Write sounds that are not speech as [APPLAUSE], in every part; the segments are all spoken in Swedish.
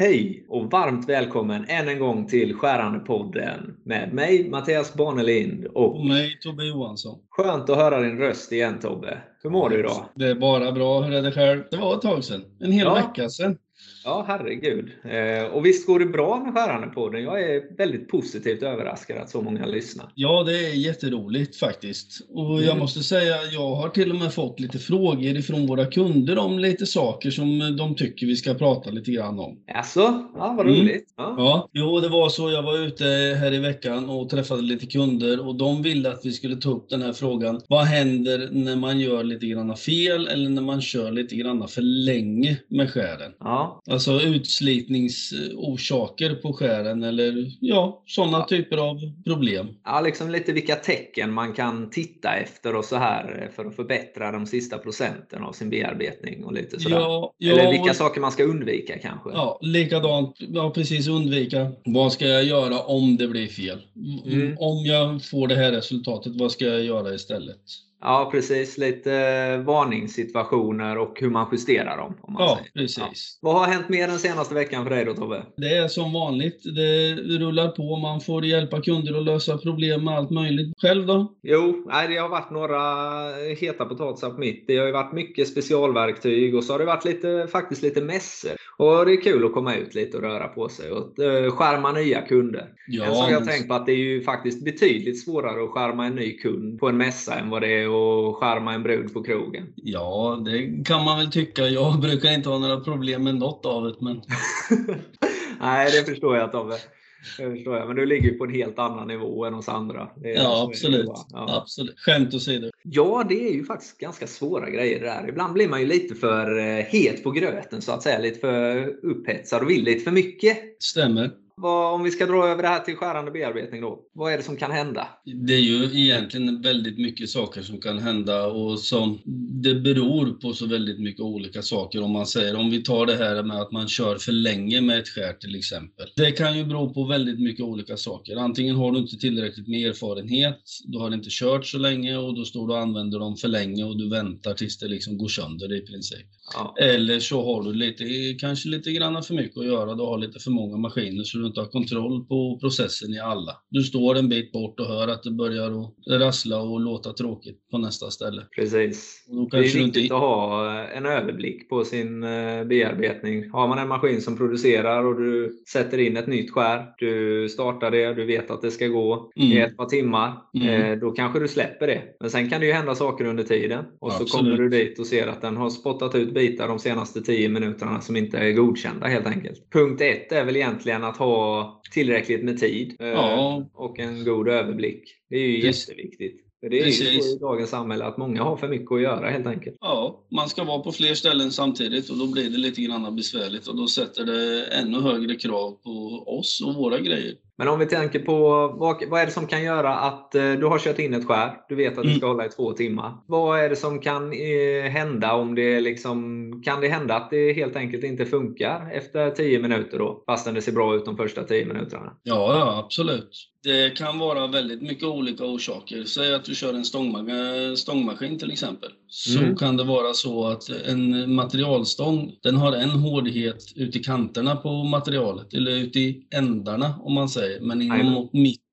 Hej och varmt välkommen än en gång till Skärande-podden med mig Mattias Barnelind och, och mig Tobbe Johansson. Skönt att höra din röst igen Tobbe. Hur mår du idag? Det är bara bra. Hur är det själv? Det var ett tag sedan. En hel Ja. vecka sedan. Ja, herregud. Eh, och visst går det bra med Skärande-podden? Jag är väldigt positivt överraskad att så många lyssnar. Ja, det är jätteroligt faktiskt. Och jag Mm. måste säga, jag har till och med fått lite frågor ifrån våra kunder om lite saker som de tycker vi ska prata lite grann om. Alltså, ja, vad Mm. roligt. Ja. Ja, jo det var så. Jag var ute här i veckan och träffade lite kunder och de ville att vi skulle ta upp den här frågan. Vad händer när man gör lite grann fel eller när man kör lite grann för länge med skären? Ja. Alltså utslitningsorsaker på skären eller ja, sådana typer av problem. ja, liksom lite vilka tecken man kan titta efter och så här för att förbättra de sista procenten av sin bearbetning och lite sådär. Ja, ja, Eller vilka och- saker man ska undvika kanske. Ja, likadant. Ja, precis. Undvika. Vad ska jag göra om det blir fel? Mm. Om jag får det här resultatet, vad ska jag göra istället? Ja, precis. Lite eh, varningssituationer och hur man justerar dem. Om man Ja, säger. precis. Vad har hänt mer den senaste veckan för dig då Tobbe? Det är som vanligt. Det rullar på. Man får hjälpa kunder att lösa problem med allt möjligt. Själv då? Jo, nej, det har varit några heta potatisar på mitt. Det har ju varit mycket specialverktyg och så har det varit lite, faktiskt lite mässor. Och det är kul att komma ut lite och röra på sig och eh, skärma nya kunder. en sak jag har men- tänkt på att det är ju faktiskt betydligt svårare att skärma en ny kund på en mässa än vad det är att skärma en brud på krogen. Ja, det kan man väl tycka. Jag brukar inte ha några problem med något av det, men [LAUGHS] Nej, det förstår jag Tobbe. Det förstår jag. Men du ligger ju på en helt annan nivå än oss andra. Ja, absolut. Ja. absolut. Skämt åsido. Ja, det är ju faktiskt ganska svåra grejer det där. Ibland blir man ju lite för eh, het på gröten så att säga. Lite för upphetsad och vill lite för mycket. Stämmer. Vad, om vi ska dra över det här till skärande bearbetning då. Vad är det som kan hända? Det är ju egentligen väldigt mycket saker som kan hända och som det beror på så väldigt mycket olika saker. Om man säger, om vi tar det här med att man kör för länge med ett skär till exempel. Det kan ju bero på väldigt mycket olika saker. Antingen har du inte tillräckligt med erfarenhet, du har inte kört så länge och då står du och använder dem för länge och du väntar tills det liksom går sönder i princip. Ja. Eller så har du lite, kanske lite grann för mycket att göra. Du har lite för många maskiner så du inte har kontroll på processen i alla. Du står en bit bort och hör att det börjar att rassla och låta tråkigt på nästa ställe. Precis. Det är viktigt inte... att ha eh, en överblick på sin eh, bearbetning. Har man en maskin som producerar och du sätter in ett nytt skär, du startar det, du vet att det ska gå i Mm. ett par timmar, Mm. eh, då kanske du släpper det. Men sen kan det ju hända saker under tiden och så Absolut. kommer du dit och ser att den har spottat ut bitar de senaste 10 minuterna som inte är godkända helt enkelt. Punkt ett är väl egentligen att ha tillräckligt med tid eh, Ja. och en god överblick. Det är ju Precis. jätteviktigt. För det är ju så i dagens samhälle att många har för mycket att göra helt enkelt. Ja, man ska vara på fler ställen samtidigt och då blir det lite grann besvärligt och då sätter det ännu högre krav på oss och våra grejer. Men om vi tänker på vad, vad är det som kan göra att eh, du har kört in ett skär, du vet att det Mm. ska hålla i två timmar. Vad är det som kan eh, hända om det liksom, kan det hända att det helt enkelt inte funkar efter 10 minuter då? Fastän det ser bra ut de första 10 minuterna. Ja, ja, absolut. Det kan vara väldigt mycket olika orsaker. Säg att du kör en stångma- stångmaskin till exempel. Så Mm. kan det vara så att en materialstång, den har en hårdhet ut i kanterna på materialet, eller ut i ändarna om man säger. Men inom Jajamän.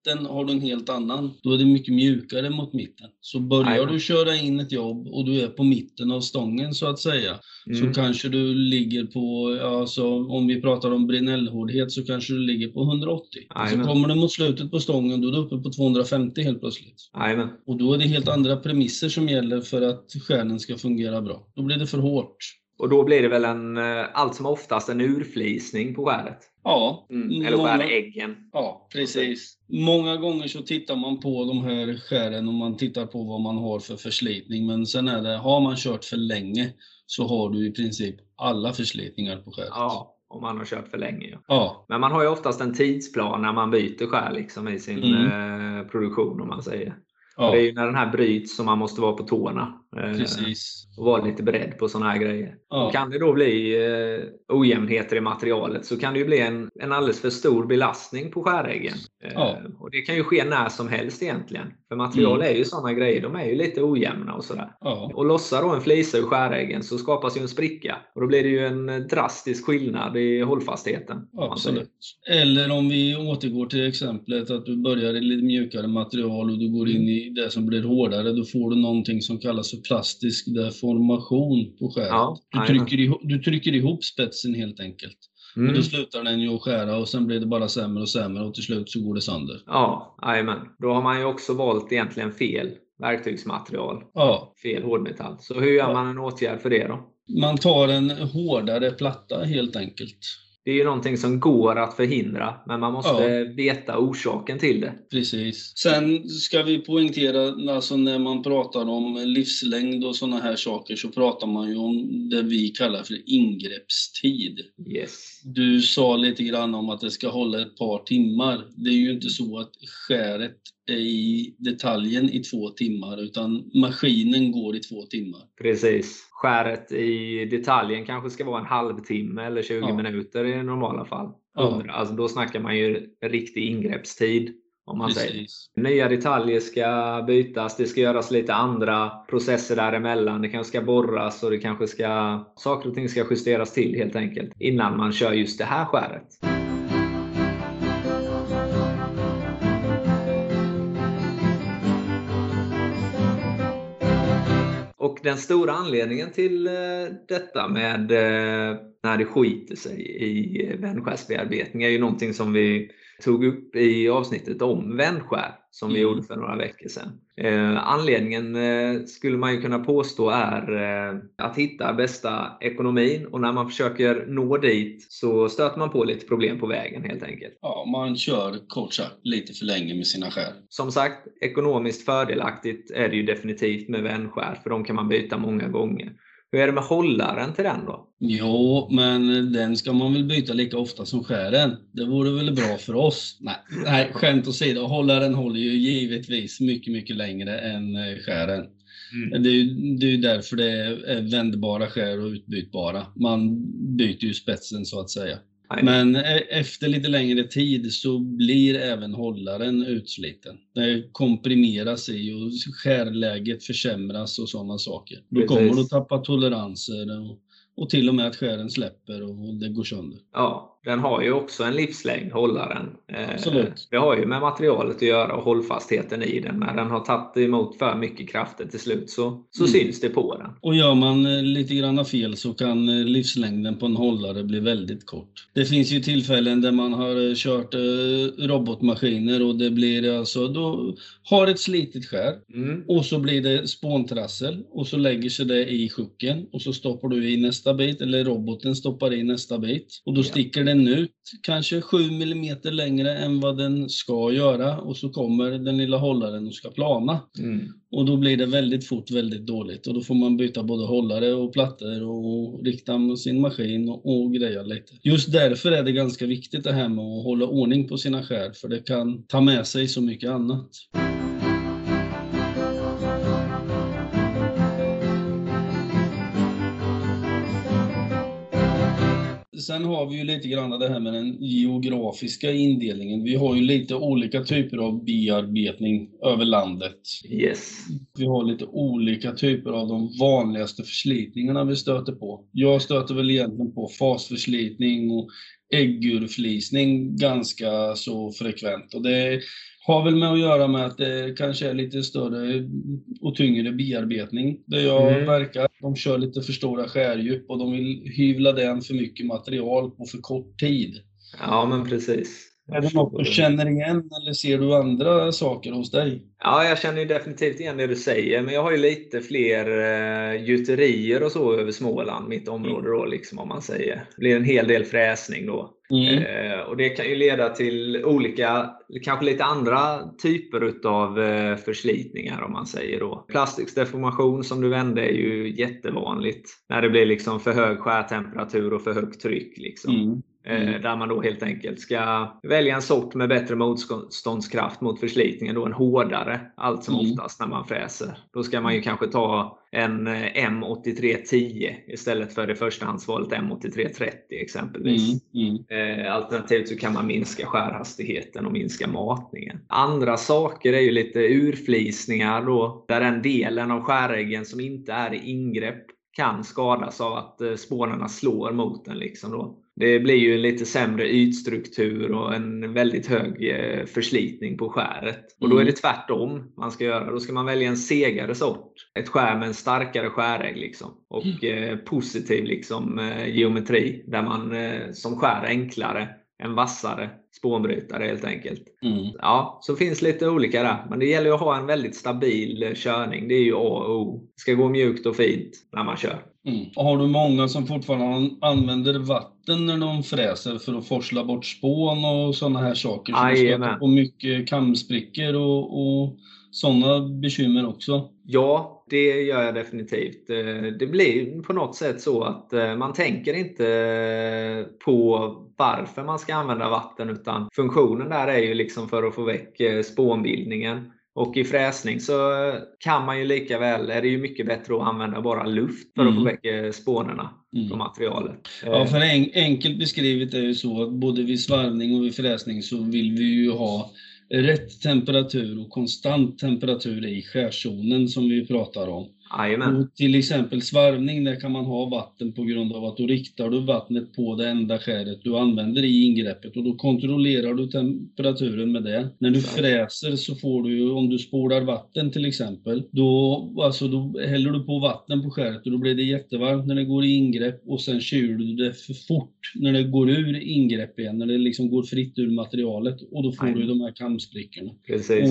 Mitten har du en helt annan. Då är det mycket mjukare mot mitten. Så börjar Jajamän. du köra in ett jobb och du är på mitten av stången så att säga, Mm. så kanske du ligger på, alltså, om vi pratar om Brinell-hårdhet så kanske du ligger på 180. Så Jajamän. kommer du mot slutet på stången då är du uppe på 250 helt plötsligt. Jajamän. Och då är det helt andra premisser som gäller för att skärnen ska fungera bra. Då blir det för hårt. Och då blir det väl en, eh, allt som oftast en urflisning på skäret? Ja, Mm. Eller många- skäräggen? Ja, precis. Många gånger så tittar man på de här skären och man tittar på vad man har för förslitning. Men sen är det, har man kört för länge så har du i princip alla förslitningar på skäret. Ja, om man har kört för länge. Ja. Ja, Men man har ju oftast en tidsplan när man byter skär liksom, i sin Mm. eh, produktion om man säger. ja. Det är ju när den här bryts som man måste vara på tårna. Eh, Precis. Och vara lite beredd på sådana här grejer. Ja. Kan det då bli eh, ojämnheter i materialet så kan det ju bli en, en alldeles för stor belastning på skäräggen. Eh, Ja. Och det kan ju ske när som helst egentligen. För material Mm. är ju sådana grejer, de är ju lite ojämna och sådär. Ja. Och lossar då en flisa ur skäräggen så skapas ju en spricka. Och då blir det ju en drastisk skillnad i hållfastheten. Absolut. Eller om vi återgår till exemplet att du börjar i lite mjukare material och du går in i det som blir hårdare. Då får du någonting som kallas för plastisk deformation på skäret. Ja, du, trycker ihop, du trycker ihop spetsen helt enkelt. Mm. Och då slutar den ju att skära och sen blir det bara sämre och sämre och till slut så går det sönder. Ja, jajamän. Då har man ju också valt egentligen fel verktygsmaterial. Ja, Fel hårdmetall. Så hur gör Ja. man en åtgärd för det då? man tar en hårdare platta helt enkelt. Det är ju någonting som går att förhindra, men man måste veta orsaken till det. Precis. Sen ska vi poängtera, alltså när man pratar om livslängd och sådana här saker så pratar man ju om det vi kallar för ingreppstid. Yes. Du sa lite grann om att det ska hålla ett par timmar. Det är ju inte så att skäret är i detaljen i två timmar utan maskinen går i två timmar. Precis. Skäret i detaljen kanske ska vara en halvtimme eller 20 Ja. minuter i normala fall. Ja. 100. Alltså då snackar man ju riktig ingreppstid. Om man säger. Nya detaljer ska bytas, det ska göras lite andra processer däremellan. Det kanske ska borras och det kanske ska... Saker och ting ska justeras till helt enkelt. Innan man kör just det här skäret. Den stora anledningen till eh, detta med eh, när det skiter sig i vändskärsbearbetning är ju någonting som vi tog upp i avsnittet om vändskär som vi Mm. gjorde för några veckor sedan. Eh, anledningen eh, skulle man ju kunna påstå är eh, att hitta bästa ekonomin och när man försöker nå dit så stöter man på lite problem på vägen helt enkelt. Ja, man kör kort sagt lite för länge med sina skär. Som sagt, ekonomiskt fördelaktigt är det ju definitivt med vändskär för de kan man byta många gånger. Hur är det med hållaren till den då? Jo, men den ska man väl byta lika ofta som skären. Det vore väl bra för oss? Nej, nej skämt åsido. Hållaren håller ju givetvis mycket, mycket längre än eh, skären. Det är ju det är därför det är vändbara skär och utbytbara. Man byter ju spetsen så att säga. Men e- efter lite längre tid så blir även hållaren utsliten. Det komprimeras i och skärläget försämras och sådana saker. Då Precis. kommer du att tappa toleranser och, och till och med att skären släpper och det går sönder. Ja, den har ju också en livslängd, hållaren. Eh, Absolut. Det har ju med materialet att göra och hållfastheten i den. När den har tagit emot för mycket krafter till slut så, så Mm. syns det på den. Och gör man eh, lite grann fel så kan eh, livslängden på en hållare bli väldigt kort. Det finns ju tillfällen där man har kört robotmaskiner och det blir alltså, då har ett slitigt skär Mm. och så blir det spåntrassel och så lägger sig det i sjuken och så stoppar du i nästa bit eller roboten stoppar i nästa bit och då Ja. sticker den ut kanske 7 mm längre än vad den ska göra och så kommer den lilla hållaren och ska plana. Mm. Och då blir det väldigt fort väldigt dåligt och då får man byta både hållare och plattor och rikta sin maskin och, och greja lite. Just därför är det ganska viktigt det här med att hålla ordning på sina skär för det kan ta med sig så mycket annat. Sen har vi ju lite grann det här med den geografiska indelningen. Vi har ju lite olika typer av bearbetning över landet. Yes. Vi har lite olika typer av de vanligaste förslitningarna vi stöter på. Jag stöter väl egentligen på fasförslitning och äggurflisning ganska så frekvent. Och det har väl med att göra med att det kanske är lite större och tyngre bearbetning. Där jag Mm. verkar. De kör lite för stora skärdjup och de vill hyvla den för mycket material på för kort tid. Ja, men precis. Är det något du känner igen eller ser du andra saker hos dig? Ja, jag känner ju definitivt igen det du säger, men jag har ju lite fler uh, gjuterier och så över Småland, mitt område då, liksom, om man säger. Det blir en hel del fräsning då. Mm. Eh, och Det kan ju leda till olika, kanske lite andra typer utav eh, förslitningar om man säger då. Plastiksdeformation som du vände är ju jättevanligt. När det blir liksom för hög skärtemperatur och för högt tryck. Liksom. Mm. Mm. Där man då helt enkelt ska välja en sort med bättre motståndskraft mot förslitningen, då en hårdare allt som mm. oftast när man fräser. Då ska man ju kanske ta en M8310 istället för det förstahandsvalet M8330 exempelvis. Mm, mm. Alternativt så kan man minska skärhastigheten och minska matningen. Andra saker är ju lite urflisningar då, där den delen av skäräggen som inte är i ingrepp kan skadas av att eh, spånarna slår mot den. Liksom då. Det blir ju en lite sämre ytstruktur och en väldigt hög eh, förslitning på skäret. Och då är mm. det tvärtom man ska göra. Då ska man välja en segare sort. Ett skär med en starkare skärägg. Liksom. Och mm. eh, positiv liksom, geometri. Där man som skär enklare en vassare spånbrytare helt enkelt. Mm. Ja, så finns lite olika där. Men det gäller att ha en väldigt stabil körning. Det är ju A och O. Det ska gå mjukt och fint när man kör. Mm. har du många som fortfarande använder vatten när de fräser för att forsla bort spån och sådana här saker? Så Aj, på mycket kamsprickor och, och sådana bekymmer också? Ja, det gör jag definitivt. Eh, det blir på något sätt så att eh, man tänker inte på varför man ska använda vatten utan funktionen där är ju liksom för att få väck eh, spånbildningen. Och i fräsning så kan man ju lika väl, är det ju mycket bättre att använda bara luft för att mm. få väck spånerna mm. från materialet. Ja, för en, enkelt beskrivet är det så att både vid svarvning och vid fräsning så vill vi ju ha rätt temperatur och konstant temperatur i skärzonen som vi pratar om. Och till exempel svarvning, där kan man ha vatten på grund av att då riktar du vattnet på det enda skäret du använder i ingreppet och då kontrollerar du temperaturen med det. När du fräser så får du, om du spolar vatten till exempel, då, alltså då häller du på vatten på skäret och då blir det jättevarmt när det går i ingrepp och sen kyler du det för fort när det går ur ingrepp igen, när det liksom går fritt ur materialet och då får Aj. du de här kamsprickorna.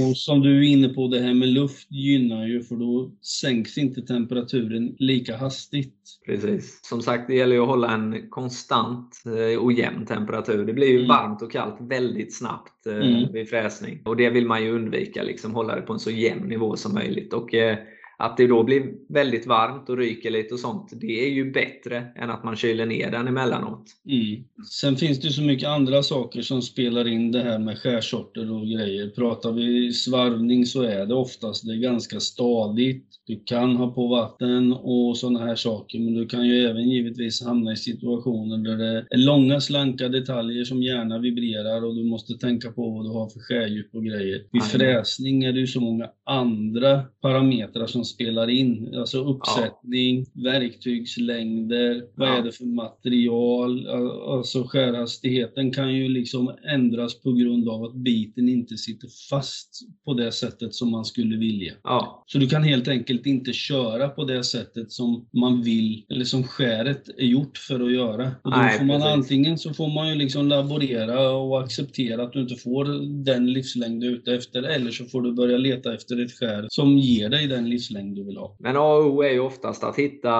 Och som du är inne på, det här med luft gynnar ju för då sänks inte temperaturen lika hastigt. Precis. Som sagt, det gäller ju att hålla en konstant eh, och jämn temperatur. Det blir ju mm. varmt och kallt väldigt snabbt eh, mm. vid fräsning. Och det vill man ju undvika, liksom hålla det på en så jämn nivå som möjligt. Och eh, att det då blir väldigt varmt och ryker lite och sånt, det är ju bättre än att man kyler ner den emellanåt. Mm. Sen finns det så mycket andra saker som spelar in det här med skärsorter och grejer. Pratar vi svarvning så är det oftast det ganska stadigt. Du kan ha på vatten och sådana här saker, men du kan ju även givetvis hamna i situationer där det är långa slanka detaljer som gärna vibrerar och du måste tänka på vad du har för skärdjup och grejer. Vid fräsning är det ju så många andra parametrar som spelar in. Alltså uppsättning, ja. verktygslängder, vad ja. är det för material? Alltså skärhastigheten kan ju liksom ändras på grund av att biten inte sitter fast på det sättet som man skulle vilja. Ja. Så du kan helt enkelt inte köra på det sättet som man vill, eller som skäret är gjort för att göra. Och då Nej, får man precis. antingen så får man ju liksom laborera och acceptera att du inte får den livslängd du är ute efter, eller så får du börja leta efter ett skär som ger dig den livslängd du vill ha. Men A och O är ju oftast att hitta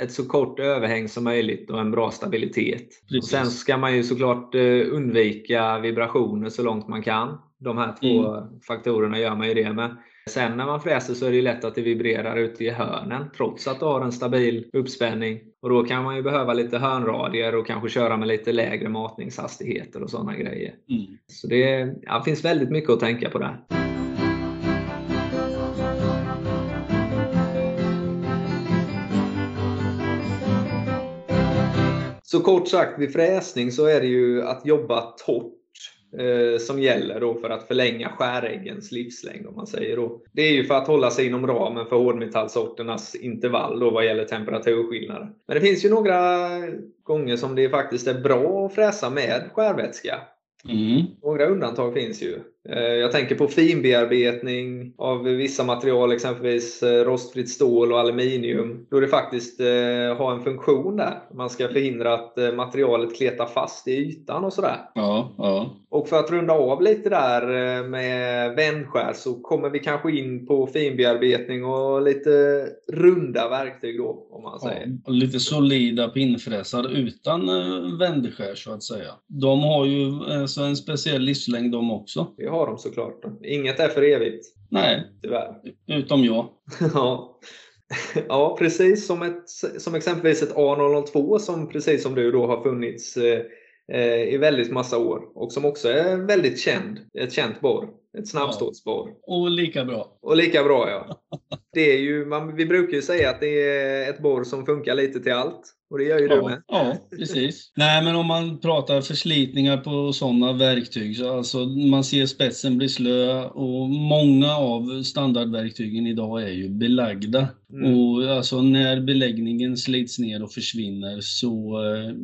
ett så kort överhäng som möjligt och en bra stabilitet. Och sen ska man ju såklart eh, undvika vibrationer så långt man kan. De här två mm. faktorerna gör man ju det med. Sen när man fräser så är det lätt att det vibrerar ute i hörnen trots att du har en stabil uppspänning. Och Då kan man ju behöva lite hörnradier och kanske köra med lite lägre matningshastigheter och sådana grejer. Mm. Så det ja, finns väldigt mycket att tänka på där. Så kort sagt, vid fräsning så är det ju att jobba torrt eh, som gäller då för att förlänga skäräggens livslängd. Om man säger då. Det är ju för att hålla sig inom ramen för hårdmetallsorternas intervall då vad gäller temperaturskillnader. Men det finns ju några gånger som det faktiskt är bra att fräsa med skärvätska. Mm. Några undantag finns ju. Eh, jag tänker på finbearbetning av vissa material, exempelvis eh, rostfritt stål och aluminium. Då det faktiskt eh, har en funktion där. Man ska förhindra att materialet kletar fast i ytan och sådär. Ja, ja. Och för att runda av lite där med vändskär så kommer vi kanske in på finbearbetning och lite runda verktyg då, om man säger. Ja, lite solida pinnfräsar utan vändskär så att säga. De har ju en speciell livslängd de också. Ja har de såklart. Inget är för evigt. Nej, tyvärr. Utom jag. [LAUGHS] ja. ja, precis som, ett, som exempelvis ett A002 som precis som du då har funnits eh, eh, i väldigt massa år och som också är väldigt känd. Ett känt borr. Ett snabbstålsborr. Ja, och lika bra. Och lika bra ja. Det är ju, man, vi brukar ju säga att det är ett borr som funkar lite till allt. Och det gör ju ja, du med. Ja, precis. Nej, men om man pratar förslitningar på sådana verktyg så alltså man ser spetsen bli slö och många av standardverktygen idag är ju belagda. Mm. Och alltså när beläggningen slits ner och försvinner så eh,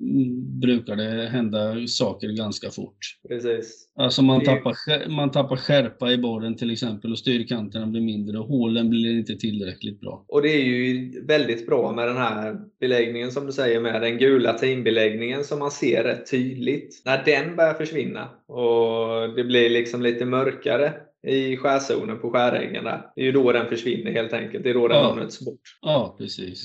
brukar det hända saker ganska fort. Precis. Alltså man tappar, man tappar skärpa i borren till exempel och styrkanterna blir mindre och hålen blir inte tillräckligt bra. Och det är ju väldigt bra med den här beläggningen som du säger med den gula teambeläggningen som man ser rätt tydligt. När den börjar försvinna och det blir liksom lite mörkare i skärzonen på skäräggen där. Det är ju då den försvinner helt enkelt. Det är då den nötts bort. Ja, precis.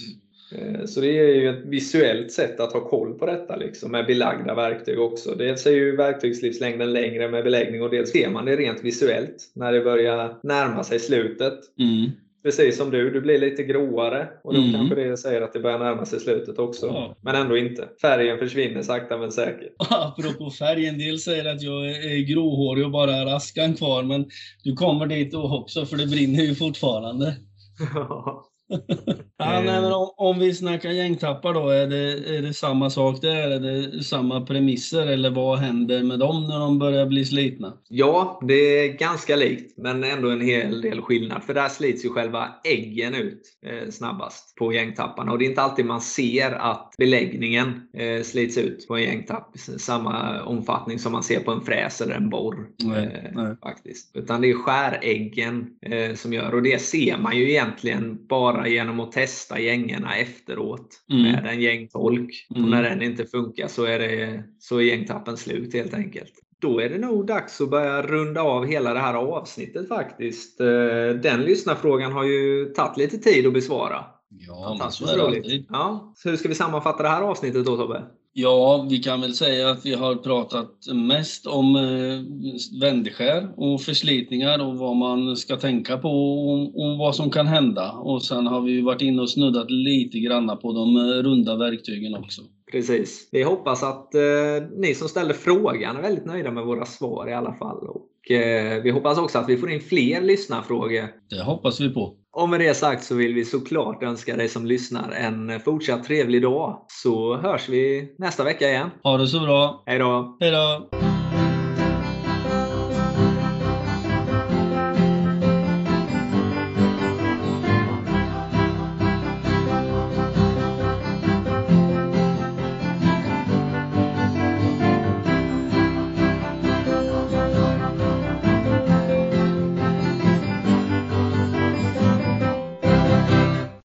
Eh, så det är ju ett visuellt sätt att ha koll på detta liksom, med belagda verktyg också. Dels är ju verktygslivslängden längre med beläggning och dels ser man det rent visuellt när det börjar närma sig slutet. Mm. Precis som du, du blir lite gråare och då mm. kanske det säger att det börjar närma sig slutet också. Ja. Men ändå inte. Färgen försvinner sakta men säkert. [LAUGHS] Apropå färg, en del säger att jag är gråhårig och bara har askan kvar, men du kommer dit då också för det brinner ju fortfarande. [LAUGHS] [LAUGHS] ja, [LAUGHS] nej, men om, om, vi snackar gängtappar då, är det, är det samma sak där? Är det samma premisser eller vad händer med dem när de börjar bli slitna? Ja, det är ganska likt, men ändå en hel del skillnad. För där slits ju själva äggen ut eh, snabbast på gängtapparna. Och det är inte alltid man ser att beläggningen eh, slits ut på en gängtapp i samma omfattning som man ser på en fräs eller en borr. Nej, eh, nej. Faktiskt. Utan det är skäräggen eh, som gör, och det ser man ju egentligen bara genom att testa gängorna efteråt mm. med en gängtolk. Mm. Och när den inte funkar så är, det, så är gängtappen slut helt enkelt. Då är det nog dags att börja runda av hela det här avsnittet faktiskt. Eh, den lyssnarfrågan har ju tagit lite tid att besvara. Ja, det alltid. Ja. Så hur ska vi sammanfatta det här avsnittet då Tobbe? Ja, vi kan väl säga att vi har pratat mest om eh, vändskär och förslitningar och vad man ska tänka på och, vad som kan hända. Och sen har vi varit inne och snuddat lite granna på de eh, runda verktygen också. Precis. Vi hoppas att eh, ni som ställde frågan är väldigt nöjda med våra svar i alla fall. Och, eh, vi hoppas också att vi får in fler lyssnarfrågor. Det hoppas vi på. Och med det sagt så vill vi såklart önska dig som lyssnar en fortsatt trevlig dag. Så hörs vi nästa vecka igen. Ha det så bra. Hej då. Hej då.